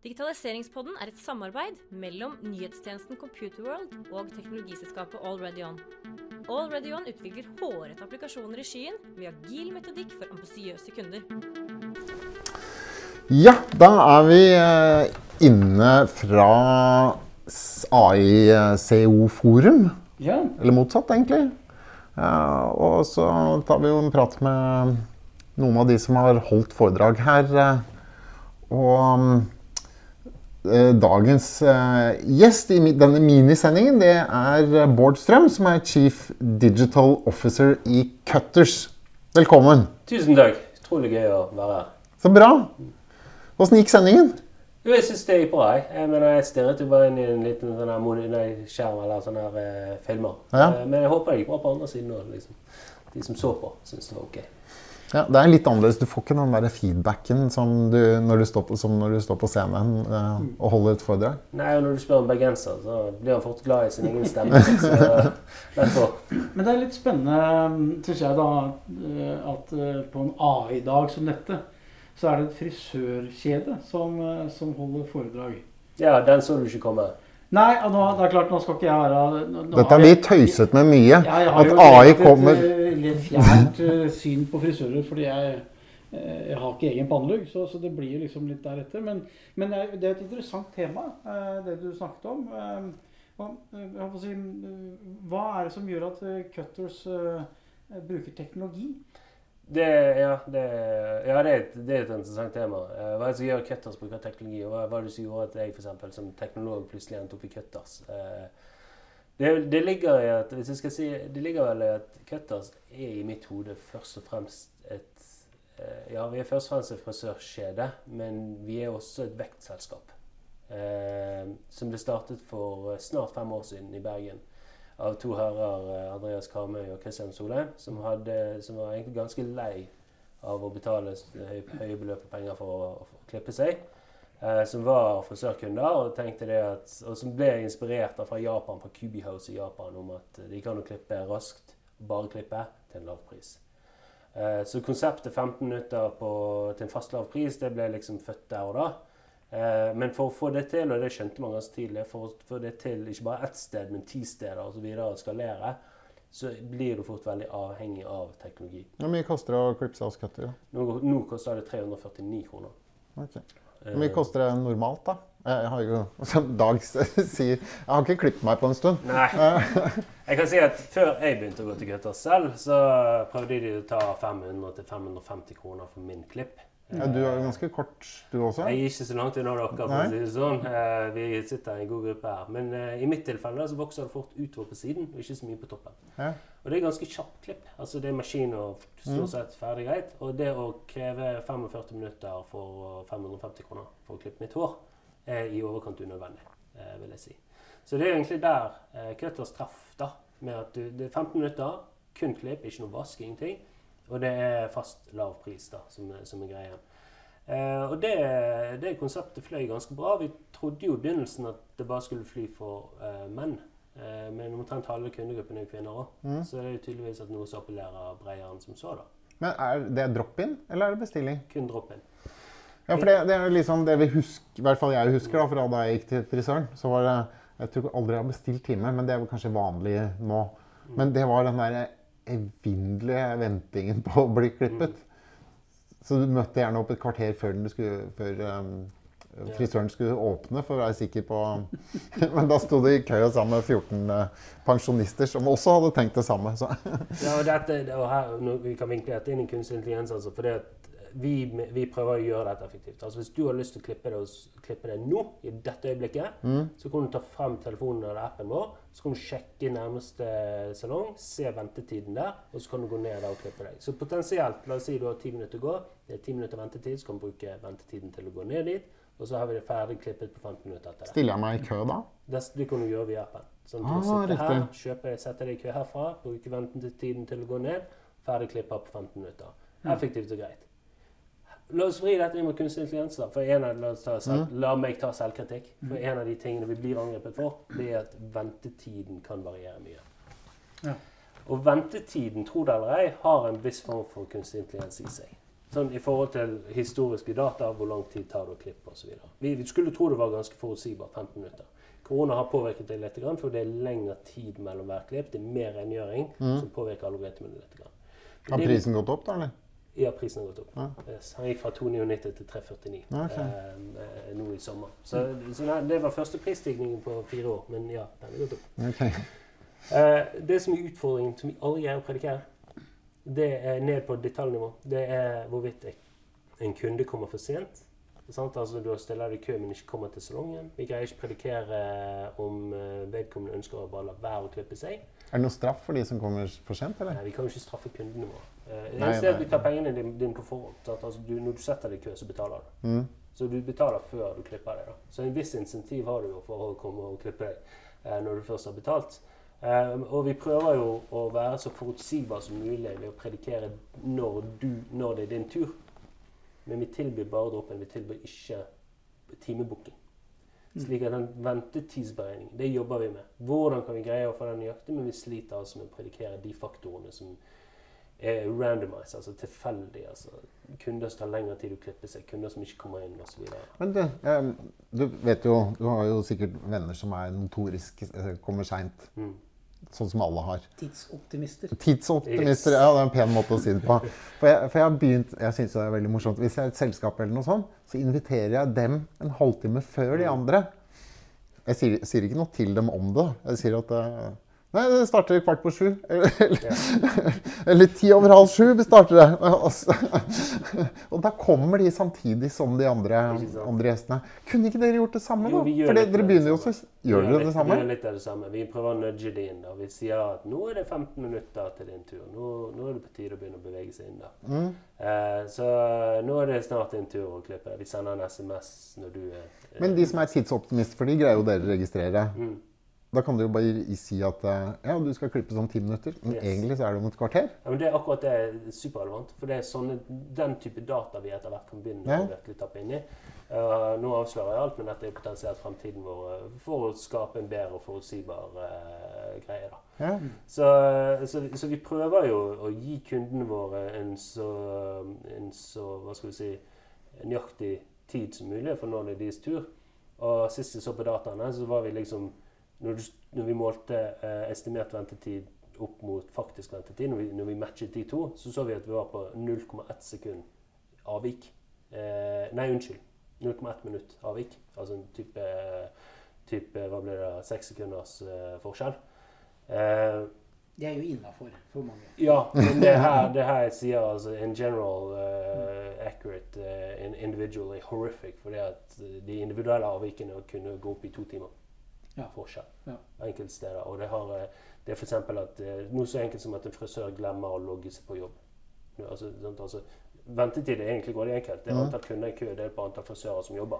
Digitaliseringspodden er et samarbeid mellom nyhetstjenesten Computerworld og teknologiselskapet AlreadyOn. AlreadyOn utvikler hårete applikasjoner i skyen med agil metodikk for ambisiøse kunder. Ja, da er vi eh, inne fra AI-CO Forum. Ja. Eller motsatt, egentlig. Eh, og så tar vi jo en prat med noen av de som har holdt foredrag her. eh, Og eh, dagens eh, gjest i denne minisendingen det er Bård Strøm, som er Chief Digital Officer i Cutters. Velkommen. Tusen takk. Utrolig gøy å være her. Så bra. Åssen gikk sendingen? Jo, jeg syns det gikk bra. Jeg, jeg, mener, jeg stirret jo bare inn i en liten sånn her skjerm eller sånne her eh, filmer. Ja. Eh, men jeg håper det gikk bra på andre siden òg. Liksom. De som så på, syns det var ok. Ja, det er litt annerledes. Du får ikke den der feedbacken som du, når, du står på, som når du står på scenen eh, og holder et foredrag. Nei, og når du spør en bergenser, så blir han fort glad i sin egen stemme. så. Men det er litt spennende, syns jeg, da, eh, at eh, på en AI-dag som dette, så er det et frisørkjede som, eh, som holder foredrag. Ja, den så du ikke komme. Nei, og nå, det er klart, nå skal ikke jeg være nå, Dette har vi tøyset med mye. Ja, jeg har At jo AI et, kommer litt fjernt eh, syn på frisører, fordi jeg, eh, jeg har ikke egen pannelugg, så, så det blir liksom litt deretter. Men, men det er- et interessant tema, eh, det du snakket om. Eh, eh, eh, hva er det som gjør at eh, Cutters eh, bruker teknologi? Det, ja, det, ja det, er et, det er et interessant tema. Eh, hva er det som gjør Cutters bruker teknologi? Og hva er det som gjorde at jeg for eksempel, som teknolog plutselig endte opp i Cutters? Eh, det, det ligger i at hvis jeg skal si, det ligger vel i at Cutters er i mitt hode først og fremst et eh, Ja, vi er først og fremst et frisørkjede, men vi er også et vektselskap. Som ble startet for snart fem år siden i Bergen av to herrer, eh, Andreas Karmøy og Kristian Solheim, som, som var egentlig ganske lei av å betale høy høye, beløp av penger for å, å klippe seg. Eh, som var frisørkunder, og tenkte det at, og som ble inspirert av fra Japan, fra Kubi House i Japan, om at de kan jo klippe raskt, bare klippe, til en lav pris. Eh, så konseptet 15 minutter på, til en fast lav pris, det ble liksom født der og da. Eh, men for å få det til, og det skjønte man ganske tidlig, for å få det til ikke bare ett sted, men ti steder osv. å skalere, så blir du fort veldig avhengig av teknologi. Hvor mye koster det å klippe hos Cutter? da? Nå, nå koster det 349 kroner. Ok. Eh, Hvor mye koster det normalt, da? Jeg har jo, som Dag sier, jeg har ikke klippet meg på en stund. Nei. Jeg kan si at før jeg begynte å gå til Gutter selv, så prøvde de å ta 500-550 kroner for min klipp. Ja, du er jo ganske kort, du også. Jeg er ikke så langt unna dere, for å si det sånn. Eh, Vi sitter i en god gruppe her. Men eh, i mitt tilfelle så vokser det fort utover på siden, og ikke så mye på toppen. Ja. Og det er ganske kjapt klipp. Altså det er maskin og stort sett ferdig greit. Og det å kreve 45 minutter for 550 kroner for å klippe mitt hår, er i overkant unødvendig, eh, vil jeg si. Så det er egentlig der eh, Cutters traff, da. Med at du, det er 15 minutter, kun klipp, ikke noe vask, ingenting. Og det er fast lav pris, da, som, som er greia. Eh, og det, det konseptet fløy ganske bra. Vi trodde jo i begynnelsen at det bare skulle fly for eh, menn. Eh, men omtrent halve kundegruppen er jo kvinner òg. Mm. Så det er jo tydeligvis at noe som appellerer bredere enn som så. da. Men er det drop-in, eller er det bestilling? Kun drop-in. Ja, for det, det er jo liksom det vi husker, i hvert fall jeg husker da, fra da jeg gikk til frisøren. Så var det, jeg tror aldri jeg har bestilt time, men det er kanskje vanlig nå. Men det var den der evinnelige ventingen på å bli klippet. Så du møtte gjerne opp et kvarter før, den skulle, før um, frisøren skulle åpne, for å være sikker på Men da sto du i kø sammen med 14 eh, pensjonister som også hadde tenkt det samme. Så. Ja, og dette, og her, Vi kan vinkle dette inn i kunstig intelligens. altså, for det at vi, vi prøver å gjøre dette effektivt. Altså Hvis du har lyst til å klippe det, klippe det nå, i dette øyeblikket, så kan du ta frem telefonen eller appen vår, så kan du sjekke nærmeste salong, se ventetiden der, og så kan du gå ned der og klippe deg. Så potensielt, la oss si du har ti minutter å gå, det er ti minutter ventetid, så kan du bruke ventetiden til å gå ned dit, og så har vi det ferdig klippet på 15 minutter etter det. Stiller jeg meg i kø da? Det, det kan du gjøre via appen. Sånn at Ah, du sitter her, kjøper, setter deg i kø herfra, bruker ventetiden til å gå ned, ferdig klippa på 15 minutter. Effektivt og greit. La oss vri dette inn mot kunstig intelligens. da, for en av, la, ta selv, la meg ta selvkritikk. For en av de tingene vi blir angrepet for, det er at ventetiden kan variere mye. Ja. Og ventetiden, tro det eller ei, har en viss form for kunstig intelligens i seg. Sånn I forhold til historiske data, hvor lang tid tar det å klippe osv. Vi, vi skulle tro det var ganske forutsigbart 15 minutter. Korona har påvirket det litt, for det er lengre tid mellom hver klipp. Det er mer rengjøring som påvirker algoritmene litt. Har prisen gått opp, da? eller? Ja, prisen har gått opp. Ja. Yes, han gikk fra 299 til 349 okay. ok. eh, nå i sommer. Så, så nei, det var første prisstigningen på fire år. Men ja, den har gått opp. Okay. Eh, det som er utfordringen, som vi aldri greier å predikere, det er ned på detaljnivå. Det er hvorvidt en kunde kommer for sent. Sant? Altså Du stiller deg i kø, men ikke kommer til salongen. Vi greier ikke predikere om eh, vedkommende ønsker å bare la være å klippe seg. Er det noe straff for de som kommer for sent, eller? Nei, vi kan jo ikke straffe kundene våre. Eh, Det eneste er at vi tar pengene dine din på forhånd. Altså, du, når du setter deg i kø, så betaler du. Mm. Så du betaler før du klipper deg. da. Så en viss insentiv har du jo for å komme og klippe deg eh, når du først har betalt. Eh, og vi prøver jo å være så forutsigbar som mulig ved å predikere når, du, når det er din tur. Men vi tilbyr bare droppen. Vi tilbyr ikke timebooking. Slik at den ventetidsberegningen, det jobber vi med. Hvordan kan vi greie å få den nøyaktig? Men vi sliter altså med å predikere de faktorene som er randomized, altså tilfeldig. Altså kunder som tar lengre tid å klippe seg, kunder som ikke kommer inn osv. Men du, eh, du vet jo Du har jo sikkert venner som er notorisk eh, kommer seint. Mm. Sånn som alle har. Tidsoptimister. Tidsoptimister, ja, det er en pen måte å si det på. For jeg, for jeg har begynt, jeg synes det er veldig morsomt, Hvis jeg er et selskap, eller noe sånt, så inviterer jeg dem en halvtime før de andre. Jeg sier, sier ikke noe til dem om det. Jeg sier at eh, Nei, det starter kvart på sju. Eller, eller, eller ti over halv sju starter det. Altså, Og da kommer de samtidig som de andre, andre gjestene. Kunne ikke dere gjort det samme, da? Jo, For det- dere begynner jo også Gjør dere det samme? Vi gjør litt av det samme. Vi prøver å nudge det inn. Og Vi sier at nå er det 15 minutter til din tur. Nå, nå er det på tide å begynne å bevege seg inn. da. Mm. Eh, så nå er det snart din tur å klippe. Vi sender en SMS når du er eh, Men de som er tidsoptimister, for de greier jo dere å registrere. mm. Da kan du jo bare si at eh, ja, du skal klippes om ti minutter. Men Yes. egentlig så er det om et kvarter. Ja, men det er akkurat det er superrelevant. For det er sånne, den type data vi etter hvert kan begynne Ja. å virkelig tappe inn i. Uh, nå avslører jeg alt, men dette er potensielt fremtiden vår eh, for å skape en bedre og forutsigbar uh, greie. da. Ja. Så, så, så vi prøver jo å gi kundene våre en så, en så hva skal vi si, nøyaktig tid som mulig for når det er deres tur. Og sist jeg så på dataene, så var vi liksom Når, du, når vi målte eh, estimert ventetid opp mot faktisk ventetid, når vi, når vi matchet de to, så så vi at vi var på 0,1 sekund avvik. Eh, nei, unnskyld. 0,1 minutt avvik. Altså en type, type hva blir det, seks sekunders eh, forskjell. Eh, Det er jo innafor for mange. ja, men det her, det her jeg sier altså in general uh, accurate, uh, in individually horrific, fordi at de individuelle avvikene kunne gå opp i to timer. Ja. Forskjell. Ja. Enkelte steder. Og det, har, uh, det er f.eks. at uh, noe så enkelt som at en frisør glemmer å logge seg på jobb. Altså, altså, ventetid er egentlig veldig enkelt. Det er Mhm. antall kunder i kø delt på antall frisører som jobber.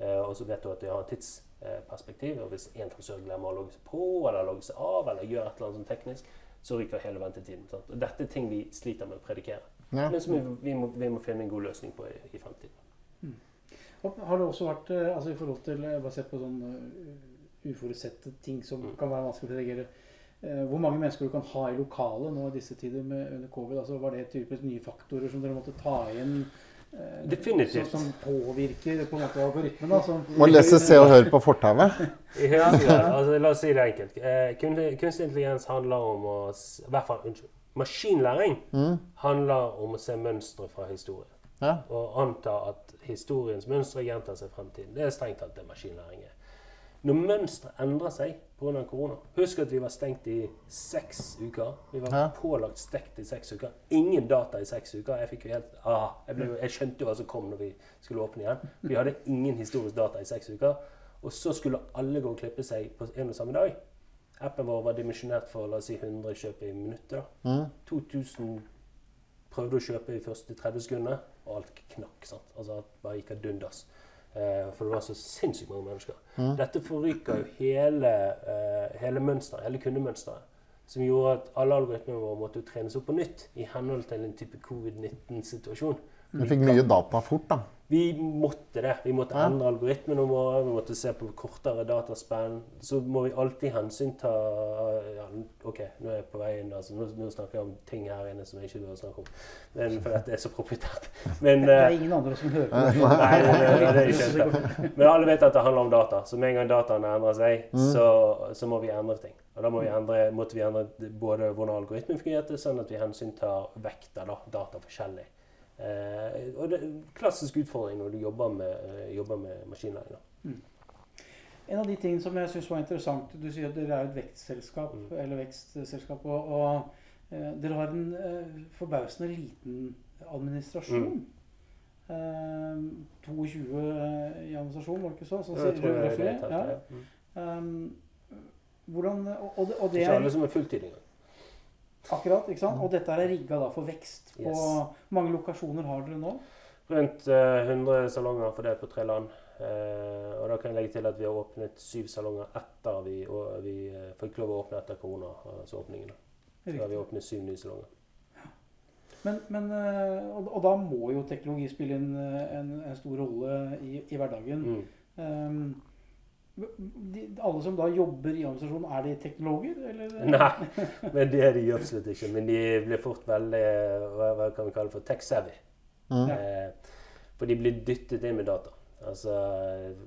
Eh, og så vet du at de har et tidsperspektiv. og hvis én frisør glemmer å logge seg på, eller logge seg av, eller gjør et eller annet sånn teknisk, så ryker hele ventetiden. Sant? Og dette er ting vi sliter med å predikere. Ja. Men som vi, vi, må, vi må finne en god løsning på i, i fremtiden. Mm. Har det også vært eh, altså i forhold til sett på sånn eh, uforutsette ting som kan være vanskelig å reagere. Eh, Hvor mange mennesker du kan ha i lokalet nå i disse tider med, under covid? altså Var det typisk nye faktorer som dere måtte ta inn? eh, Definitivt. Som, som påvirker på en måte algoritmen? da, som- Må lese Se og Hør på fortauet. ja. Altså, la oss si det enkelt. Eh, kunstig intelligens handler om å I hvert fall, unnskyld. Maskinlæring Mm. handler om å se mønstre fra historien. Ja. Og anta at historiens mønstre gjentar seg i fremtiden. Det er strengt tatt det maskinlæring er. Når mønsteret endrer seg pga. korona Husk at vi var stengt i seks uker. Vi var Hæ? pålagt stekt i seks uker. Ingen data i seks uker. Jeg helt ah, jeg, ble, jeg skjønte jo hva som kom når vi skulle åpne igjen. Vi hadde ingen historisk data i seks uker. Og så skulle alle gå og klippe seg på en og samme dag. Appen vår var dimensjonert for la oss si 100 kjøp i minuttet. Mm. 2000 prøvde å kjøpe i første 30 sekundene, og alt knakk. sant? Altså bare gikk ad undas. Eh, for det var så sinnssykt mange mennesker. Mm. Dette forryka jo hele, eh, hele mønsteret, hele kundemønsteret. Som gjorde at alle algoritmene våre måtte jo trenes opp på nytt i henhold til en type covid-19-situasjon. Vi fikk mye data fort, da. Vi måtte det. Vi måtte endre algoritmene våre, vi måtte se på kortere dataspenn. Så må vi alltid hensynta ja, OK, nå er jeg på vei inn. Altså, nå, nå snakker jeg om ting her inne som jeg ikke bør snakke om. Men, for dette er så proprietært. Men Det eh, er ingen andre som hører på. Nei, det, det, det er ikke helt. Men alle vet at det handler om data. Så med en gang dataene endrer seg, så, så må vi endre ting. Og da må vi endre, måtte vi endre både hvordan algoritmen fungerte, sånn at vi hensyntar vekta da, data forskjellig. Eh, og det er en klassisk utfordring når du jobber med, eh, jobber med maskinlæring. da. En av de tingene som jeg syns var interessant Du sier at dere er et vekstselskap, Mm. eller vekstselskap, og, og eh, dere har en eh, forbausende liten administrasjon. Eh, 22 i administrasjon, var det ikke så? så Jeg tror det er det ja. Mm. Um, hvordan, og, og det, og det Ikke er alle som er fulltid engang. Akkurat, ikke sant? Og dette er rigga for vekst. På Yes. Mange lokasjoner har dere nå? Rundt eh, 100 salonger fordelt på tre land. Eh, og da kan jeg legge til at vi har åpnet syv salonger etter vi, og vi eh, fikk lov å åpne etter koronaåpningen. da. Så har vi åpnet syv nye salonger. Men, men, eh, og, og da må jo teknologi spille inn eh, en, en stor rolle i, i hverdagen. Mm. Um, de, alle som da jobber i administrasjonen, er de teknologer, eller? Nei, men det er de absolutt ikke. Men de blir fort veldig hva, kan vi kalle for tech-savvy. Mm. Eh, for de blir dyttet inn med data. Altså,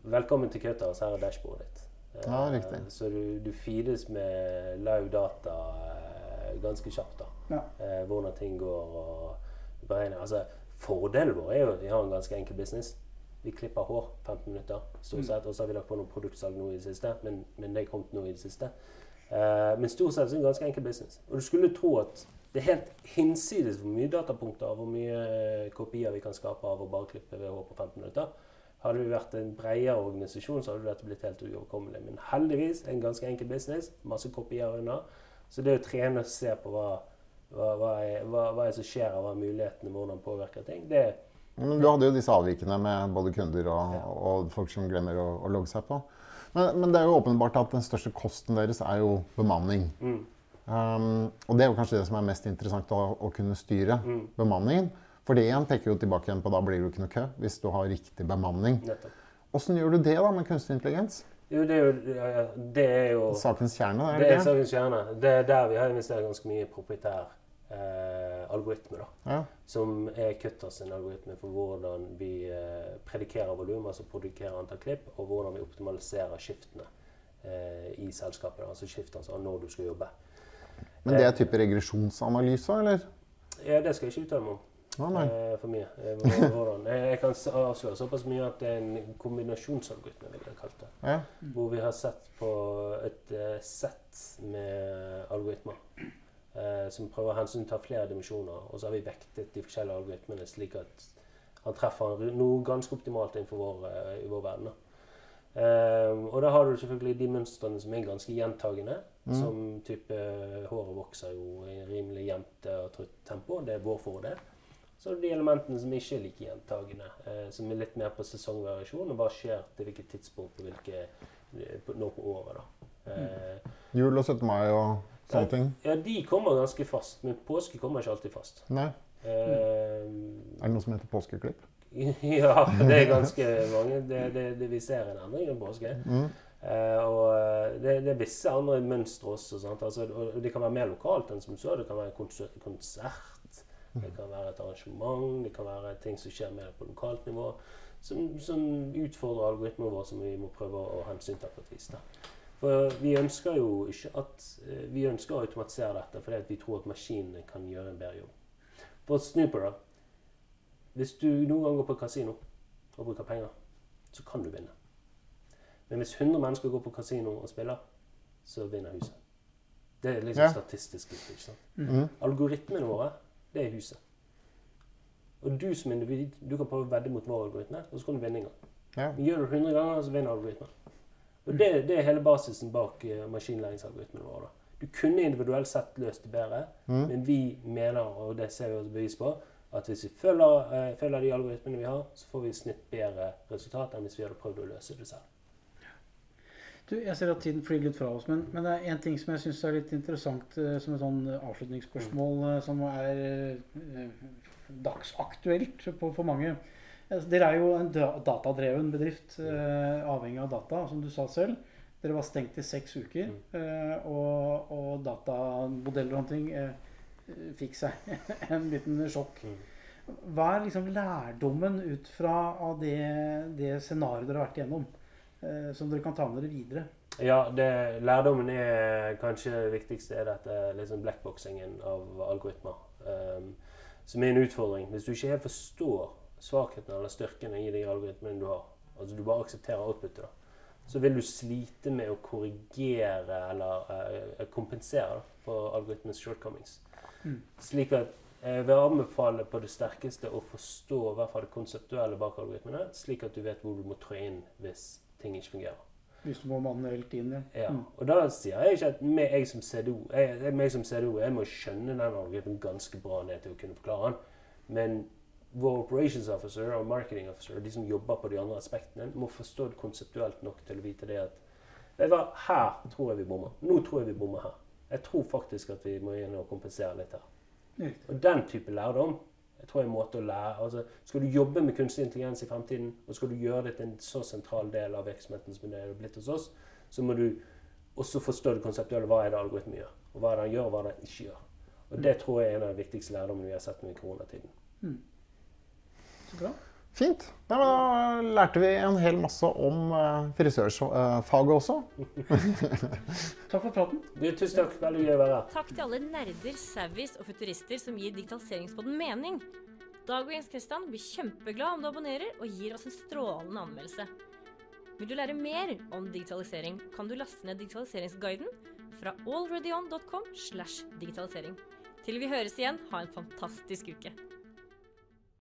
velkommen til Kautokeino, her er dashbordet ditt. Eh, Ja, riktig. Så du, du feedes med live data eh, ganske kjapt. da. Ja. Eh, hvordan ting går og beregner. Altså, fordelen vår er jo at vi har en ganske enkel business. Vi klipper hår 15 minutter, stort Mm. sett. Og så har vi lagt på noe produktsalg nå i det siste, men, men det er kommet nå i det siste. Uh, men stort sett så er det en ganske enkel business. Og du skulle tro at det er helt hinsides hvor mye datapunkter og hvor mye eh, kopier vi kan skape av å bare klippe hår på 15 minutter. Hadde vi vært en bredere organisasjon, så hadde dette blitt helt uoverkommelig. Men heldigvis en ganske enkel business. Masse kopier unna. Så det å trene og se på hva, hva, hva, er, hva, hva er som skjer, og hva er mulighetene, hvordan påvirker ting, det Men du hadde jo disse avvikene med både kunder og, og folk som glemmer å, å logge seg på. Men, men det er jo åpenbart at den største kosten deres er jo bemanning. mm, Um, og det er jo kanskje det som er mest interessant, å, å kunne styre mm, bemanningen. For det igjen peker jo tilbake igjen på da blir det jo ikke noe kø hvis du har riktig bemanning. Åssen gjør du det da med kunstig intelligens? Jo, det er jo, ja, ja, det er jo Sakens kjerne, er Det det er sakens kjerne. Det er der vi har investert ganske mye i proprietær eh, algoritme. da. Ja. Som er sin algoritme for hvordan vi eh, predikerer volum, altså produkerer antall klipp, og hvordan vi optimaliserer skiftene eh, i selskapet. Altså skift altså når du skal jobbe. Men det er type regresjonsanalyse, eller? Ja, det skal jeg ikke uttale meg om. Eh, for mye. Eh, hvordan. Jeg, jeg kan avsløre såpass mye at det er en kombinasjonsalgoritme, vil jeg kalle det. Ja. Hvor vi har sett på et eh, sett med algoritmer. Eh, som prøver å hensynta flere dimensjoner. Og så har vi vektet de forskjellige algoritmene slik at han treffer noe ganske optimalt innenfor vår, eh, i vår verden. Eh, og da har du selvfølgelig de mønstrene som er ganske gjentagende. Mm. Som type eh, Håret vokser jo i rimelig jevnt og trutt tempo. Det er vår fordel. Så er det de elementene som ikke er like gjentagende, eh, som er litt mer på sesongvariasjon. Og hva skjer til hvilket tidspunkt på hvilke, eh, på, året. da. Eh, Jul og 17. mai og sånne ting? ja, de kommer ganske fast, men påske kommer ikke alltid fast. Nei. Uh, Er det noe som heter påskeklipp? ja, det er ganske mange. Det, det, det vi ser en endring i påske. Mm. Uh, og eh, det, det er visse andre mønstre også. Altså, og det kan være mer lokalt enn som så. Det kan være konsert, kons- konsert, det kan være et arrangement, det kan være ting som skjer mer på lokalt nivå. Som, som utfordrer algoritmen vår, som vi må prøve å hensynta på et vis. Da. For vi ønsker jo ikke at eh, Vi ønsker å automatisere dette fordi at vi tror at maskinene kan gjøre en bedre jobb. For på det Hvis du noen gang går på kasino og bruker penger, så kan du vinne. Men hvis 100 mennesker går på kasino og spiller, så vinner huset. Det er liksom Ja. statistisk gitt. ikke sant? Mm. Algoritmene våre, det er huset. Og du som individ, du kan prøve å vedde mot vår algoritme, og så kan du vinne en gang. Ja. Gjør du det 100 ganger, så vinner algoritmen. Og det, det er hele basisen bak uh, maskinlæringsalgoritmene våre. Du kunne individuelt sett løst det bedre, Mm. men vi mener, og det ser vi også bevis på, at hvis vi følger, uh, følger de algoritmene vi har, så får vi i snitt bedre resultat enn hvis vi hadde prøvd å løse det selv. Du, jeg ser at tiden flyr litt fra oss, men, men det er en ting som jeg syns er litt interessant uh, som et sånn avslutningsspørsmål eh, som er eh, dagsaktuelt på, for mange. Dere er jo en datadreven bedrift, eh, avhengig av data, som du sa selv. Dere var stengt i seks uker, eh, og, og datamodeller og ting eh, fikk seg en liten sjokk. Hva er liksom lærdommen ut fra av det, det scenarioet dere har vært igjennom, eh, som dere kan ta med dere videre? Ja, det, lærdommen er kanskje det viktigste er dette liksom blackboxingen av algoritmer. Um, som er en utfordring. Hvis du ikke helt forstår svakhetene eller styrkene i de algoritmene du har, altså du bare aksepterer outputet, da, så vil du slite med å korrigere eller uh, kompensere da, på algoritmens shortcomings. Mm. Slik at jeg vil anbefale på det sterkeste å forstå i hvert fall det konseptuelle bak algoritmene, slik at du vet hvor du må trå inn hvis ting ikke fungerer. Hvis du må manuelt inn, ja. Ja, Mm. og da sier jeg ikke at meg, jeg som CDO jeg, jeg, som CDO, jeg må skjønne den algoritmen ganske bra ned til å kunne forklare den. Men vår operations officer og marketing officer, de som jobber på de andre aspektene, må forstå det konseptuelt nok til å vite det at vet du hva, her tror jeg vi bommer. Nå tror jeg vi bommer her. Jeg tror faktisk at vi må inn og kompensere litt her. Og den type lærdom jeg tror jeg er en måte å lære altså, Skal du jobbe med kunstig intelligens i fremtiden, og skal du gjøre det til en så sentral del av virksomheten som det er blitt hos oss, så må du også forstå det konseptuelle. Hva er det algoritmen gjør? Og hva er det han gjør, og hva er det han ikke gjør? Og Det tror jeg er en av de viktigste lærdommene vi har sett nå i koronatiden. Så bra. Fint. Nei, men da lærte vi en hel masse om uh, frisørfaget også. Takk for praten. Du, tusen takk. Veldig gøy å være her. Takk til alle nerder, savvies og futurister som gir digitaliseringspodden mening. Dag og Jens Kristian blir kjempeglad om du abonnerer og gir oss en strålende anmeldelse. Vil du lære mer om digitalisering, kan du laste ned digitaliseringsguiden fra alreadyon.com slash digitalisering. Til vi høres igjen, ha en fantastisk uke.